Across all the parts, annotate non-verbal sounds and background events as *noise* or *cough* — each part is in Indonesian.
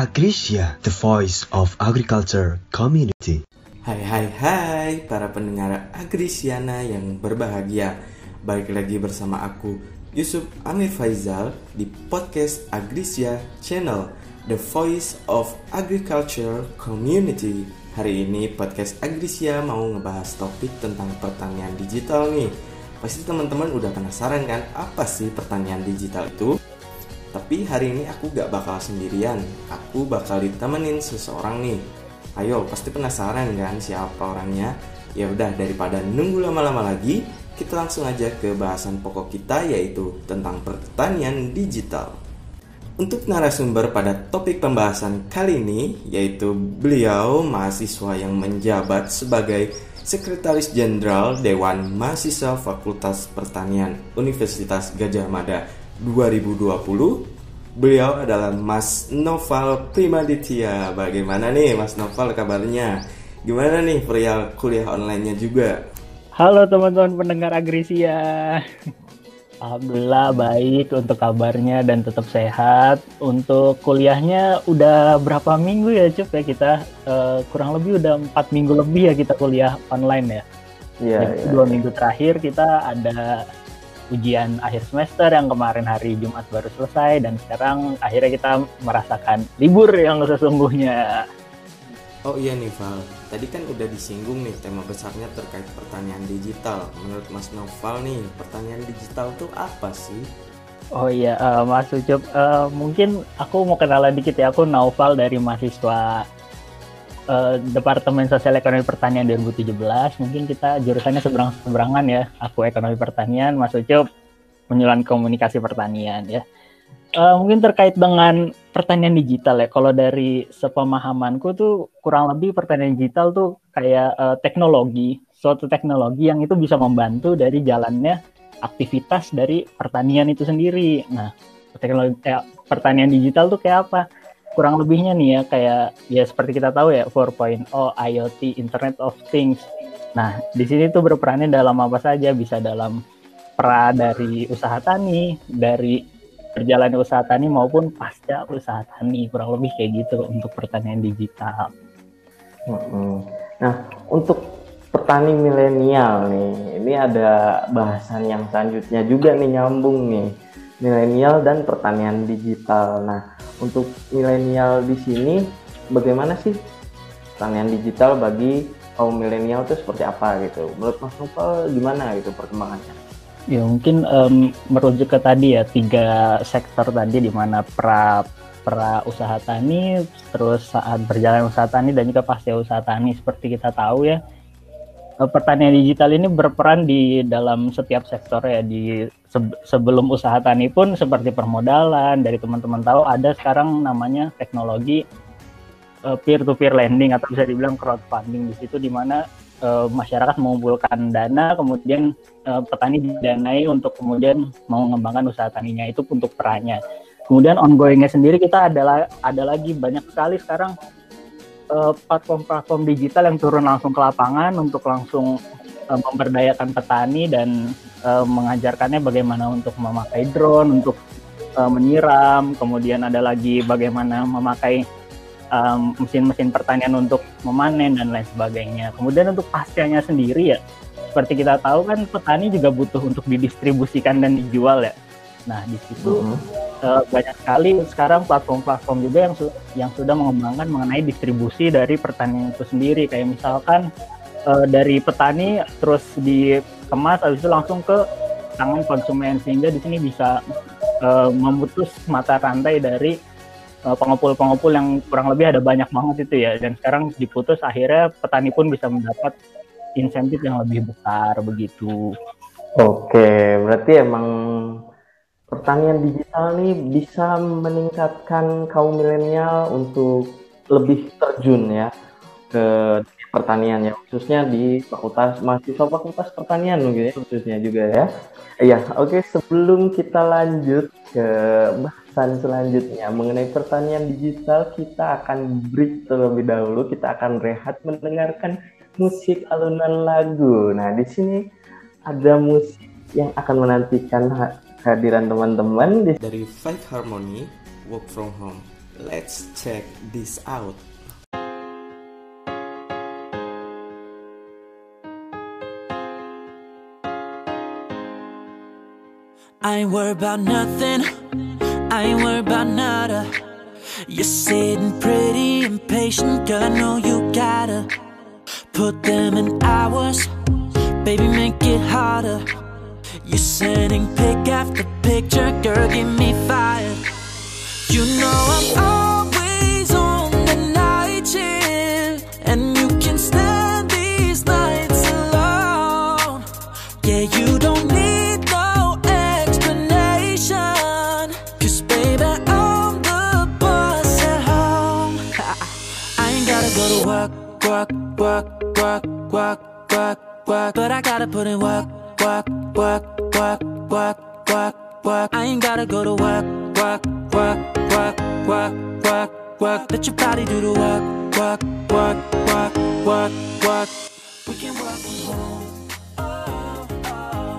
Agrisia, the voice of agriculture community. Hai hai hai para pendengar Agrisiana yang berbahagia Balik lagi bersama aku Yusuf Amir Faizal di podcast Agrisia Channel The Voice of Agriculture Community Hari ini podcast Agrisia mau ngebahas topik tentang pertanian digital nih Pasti teman-teman udah penasaran kan apa sih pertanian digital itu? Tapi hari ini aku gak bakal sendirian, aku bakal ditemenin seseorang nih. Ayo, pasti penasaran kan siapa orangnya? Ya udah daripada nunggu lama-lama lagi, kita langsung aja ke bahasan pokok kita yaitu tentang pertanian digital. Untuk narasumber pada topik pembahasan kali ini yaitu beliau mahasiswa yang menjabat sebagai Sekretaris Jenderal Dewan Mahasiswa Fakultas Pertanian Universitas Gajah Mada 2020 Beliau adalah Mas Noval Primaditya Bagaimana nih Mas Noval kabarnya? Gimana nih perihal kuliah online-nya juga? Halo teman-teman pendengar Agrisia Alhamdulillah baik untuk kabarnya dan tetap sehat. Untuk kuliahnya udah berapa minggu ya Cup ya kita uh, kurang lebih udah empat minggu lebih ya kita kuliah online ya. Iya. Yeah, Dua minggu terakhir kita ada ujian akhir semester yang kemarin hari Jumat baru selesai dan sekarang akhirnya kita merasakan libur yang sesungguhnya. Oh iya nih Val, tadi kan udah disinggung nih tema besarnya terkait pertanian digital. Menurut Mas Noval nih, pertanian digital tuh apa sih? Oh iya, uh, Mas Ucup, uh, mungkin aku mau kenalan dikit ya. Aku Noval dari mahasiswa uh, Departemen Sosial Ekonomi Pertanian 2017 mungkin kita jurusannya seberang seberangan ya. Aku ekonomi pertanian Mas Ucup penyuluhan komunikasi pertanian ya. Uh, mungkin terkait dengan pertanian digital ya. Kalau dari sepemahamanku tuh kurang lebih pertanian digital tuh kayak uh, teknologi suatu teknologi yang itu bisa membantu dari jalannya aktivitas dari pertanian itu sendiri. Nah teknologi eh, pertanian digital tuh kayak apa kurang lebihnya nih ya kayak ya seperti kita tahu ya 4.0 IoT Internet of Things. Nah, di sini tuh berperannya dalam apa saja bisa dalam pra dari usaha tani, dari perjalanan usaha tani maupun pasca usaha tani kurang lebih kayak gitu untuk pertanian digital. Nah, untuk petani milenial nih, ini ada bahasan yang selanjutnya juga nih nyambung nih milenial dan pertanian digital. Nah, untuk milenial di sini bagaimana sih pertanian digital bagi kaum milenial itu seperti apa gitu? Menurut Mas Nupal gimana gitu perkembangannya? Ya mungkin um, merujuk ke tadi ya tiga sektor tadi di mana pra pra usaha tani, terus saat berjalan usaha tani dan juga pasca usaha tani seperti kita tahu ya pertanian digital ini berperan di dalam setiap sektor ya di sebelum usaha tani pun seperti permodalan dari teman-teman tahu ada sekarang namanya teknologi peer to peer lending atau bisa dibilang crowdfunding. Di situ di mana uh, masyarakat mengumpulkan dana kemudian uh, petani didanai untuk kemudian mau mengembangkan usaha taninya itu untuk perannya. Kemudian ongoingnya sendiri kita adalah ada lagi banyak sekali sekarang Eh, platform-platform digital yang turun langsung ke lapangan untuk langsung uh, memberdayakan petani dan uh, mengajarkannya bagaimana untuk memakai drone untuk uh, menyiram, kemudian ada lagi bagaimana memakai mesin-mesin um, pertanian untuk memanen dan lain sebagainya. Kemudian untuk pascanya sendiri ya, seperti kita tahu kan petani juga butuh untuk didistribusikan dan dijual ya. Nah di situ -huh uh, banyak sekali sekarang platform-platform juga yang su yang sudah mengembangkan mengenai distribusi dari pertanian itu sendiri. Kayak misalkan uh, dari petani terus dikemas habis itu langsung ke tangan konsumen. Sehingga di sini bisa uh, memutus mata rantai dari pengepul-pengepul yang kurang lebih ada banyak banget itu ya. Dan sekarang diputus akhirnya petani pun bisa mendapat insentif yang lebih besar begitu. Oke, berarti emang pertanian digital nih bisa meningkatkan kaum milenial untuk lebih terjun ya ke pertanian ya khususnya di fakultas mahasiswa fakultas pertanian mungkin ya khususnya juga ya. Iya oke okay, sebelum kita lanjut ke bahasan selanjutnya mengenai pertanian digital kita akan break terlebih dahulu. Kita akan rehat mendengarkan musik alunan lagu. Nah di sini ada musik yang akan menantikan kehadiran teman-teman dari Five Harmony Work From Home. let's check this out. I ain't worried about nothing. I ain't worried about nada. You're sitting pretty impatient, girl. I know you gotta put them in hours. Baby, make it harder. You're sending pic after picture, girl. Give me fire. You know I'm always on the night shift, and you can stand these nights alone. Yeah, you don't need no explanation. Cause baby, I'm the boss at home. I ain't gotta go to work, work, work, work, work, work, work. But I gotta put in work, work, work, work, work, work, work. I ain't gotta go to work, work, work, work, work, work, work. Let your body do the work, work, work, work, work, work. We can work from home. Oh, oh.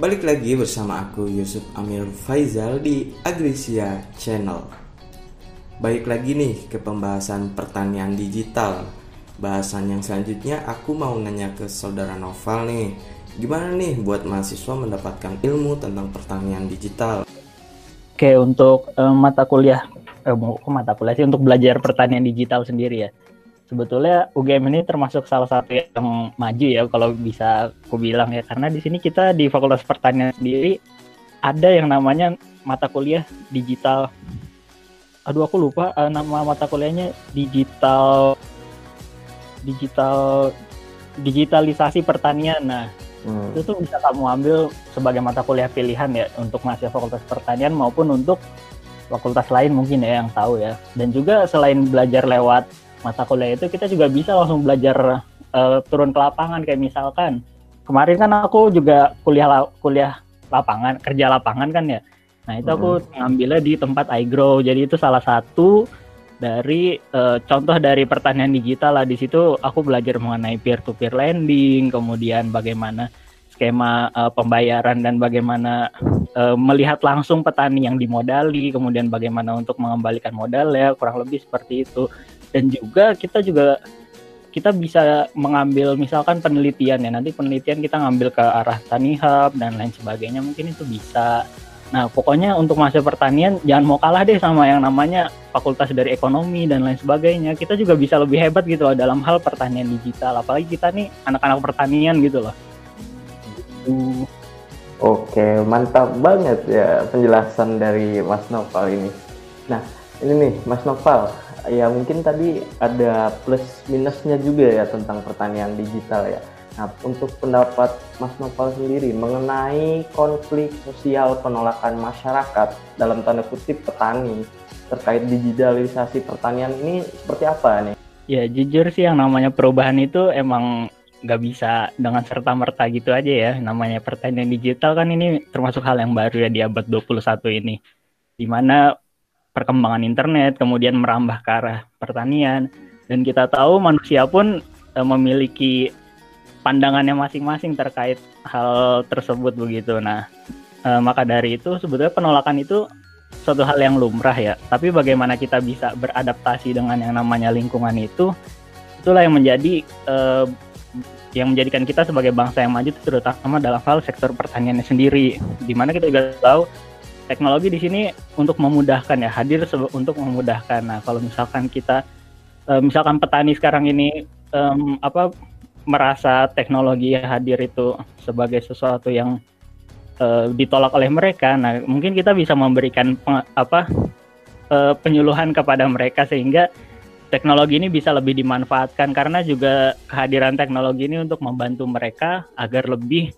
Balik lagi bersama aku Yusuf Amir Faizal di Agrisia Channel. Balik lagi nih ke pembahasan pertanian digital. Bahasan yang selanjutnya aku mau nanya ke saudara Noval nih. Gimana nih buat mahasiswa mendapatkan ilmu tentang pertanian digital? Oke, untuk eh, mata kuliah, eh, kok mata kuliah sih untuk belajar pertanian digital sendiri ya. Sebetulnya UGM ini termasuk salah satu yang maju ya kalau bisa aku bilang ya karena di sini kita di Fakultas Pertanian sendiri ada yang namanya mata kuliah digital. Aduh aku lupa eh, nama mata kuliahnya digital digital digitalisasi pertanian. Nah, Hmm. itu tuh bisa kamu ambil sebagai mata kuliah pilihan ya untuk mahasiswa fakultas pertanian maupun untuk fakultas lain mungkin ya yang tahu ya dan juga selain belajar lewat mata kuliah itu kita juga bisa langsung belajar eh, turun ke lapangan kayak misalkan kemarin kan aku juga kuliah la- kuliah lapangan kerja lapangan kan ya nah itu aku ngambilnya di tempat iGrow. Jadi itu salah satu dari eh, contoh dari pertanian digital lah. Di situ aku belajar mengenai peer to peer lending kemudian bagaimana skema eh, pembayaran dan bagaimana eh, melihat langsung petani yang dimodali kemudian bagaimana untuk mengembalikan modal ya kurang lebih seperti itu. Dan juga kita juga kita bisa mengambil misalkan penelitian ya. Nanti penelitian kita ngambil ke arah tani hub dan lain sebagainya. Mungkin itu bisa nah pokoknya untuk masa pertanian jangan mau kalah deh sama yang namanya fakultas dari ekonomi dan lain sebagainya kita juga bisa lebih hebat gitu loh dalam hal pertanian digital apalagi kita nih anak-anak pertanian gitu loh Gitu. Oke, mantap banget ya penjelasan dari Mas Noval ini. Nah, ini nih Mas Noval, ya mungkin tadi ada plus minusnya juga ya tentang pertanian digital ya. Nah, untuk pendapat Mas Noval sendiri mengenai konflik sosial penolakan masyarakat dalam tanda kutip petani terkait digitalisasi pertanian ini seperti apa nih? Ya jujur sih yang namanya perubahan itu emang nggak bisa dengan serta merta gitu aja ya. Namanya pertanian digital kan ini termasuk hal yang baru ya di abad 21 ini. Di mana perkembangan internet kemudian merambah ke arah pertanian dan kita tahu manusia pun eh, memiliki pandangannya masing-masing terkait hal tersebut begitu. Nah, eh, maka dari itu sebetulnya penolakan itu suatu hal yang lumrah ya. Tapi bagaimana kita bisa beradaptasi dengan yang namanya lingkungan itu, itulah yang menjadi eh, yang menjadikan kita sebagai bangsa yang maju terutama dalam hal sektor pertaniannya sendiri. Di mana kita juga tahu teknologi di sini untuk memudahkan ya hadir untuk memudahkan. Nah kalau misalkan kita eh, misalkan petani sekarang ini em, apa merasa teknologi hadir itu sebagai sesuatu yang eh, ditolak oleh mereka. Nah, mungkin kita bisa memberikan peng- apa eh, penyuluhan kepada mereka sehingga teknologi ini bisa lebih dimanfaatkan karena juga kehadiran teknologi ini untuk membantu mereka agar lebih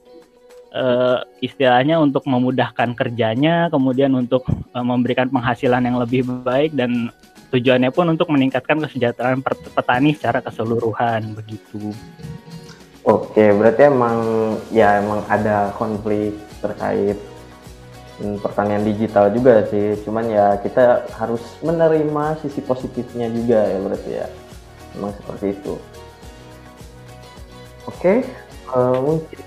eh, istilahnya untuk memudahkan kerjanya, kemudian untuk eh, memberikan penghasilan yang lebih baik dan tujuannya pun untuk meningkatkan kesejahteraan petani secara keseluruhan begitu. Oke, berarti emang ya emang ada konflik terkait hmm, pertanian digital juga sih. Cuman ya kita harus menerima sisi positifnya juga ya berarti ya. Emang seperti itu. Oke, eh, mungkin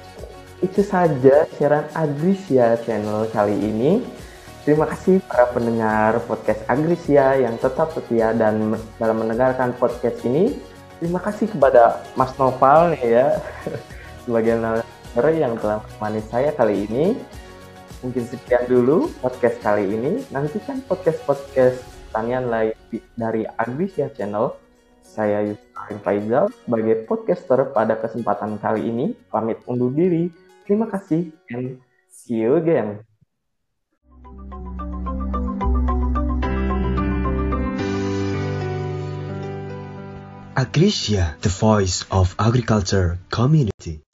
itu saja siaran Agrisia channel kali ini. Terima kasih para pendengar podcast Agrisia yang tetap setia dan dalam mendengarkan podcast ini. Terima kasih kepada Mas Noval nih ya *laughs* sebagai narasumber yang telah menemani saya kali ini. Mungkin sekian dulu podcast kali ini. Nantikan podcast-podcast pertanyaan lain dari Agrisia Channel. Saya Yusuf Faizal sebagai podcaster pada kesempatan kali ini. Pamit undur diri. Terima kasih and see you again. Agrisia, the voice of agriculture community.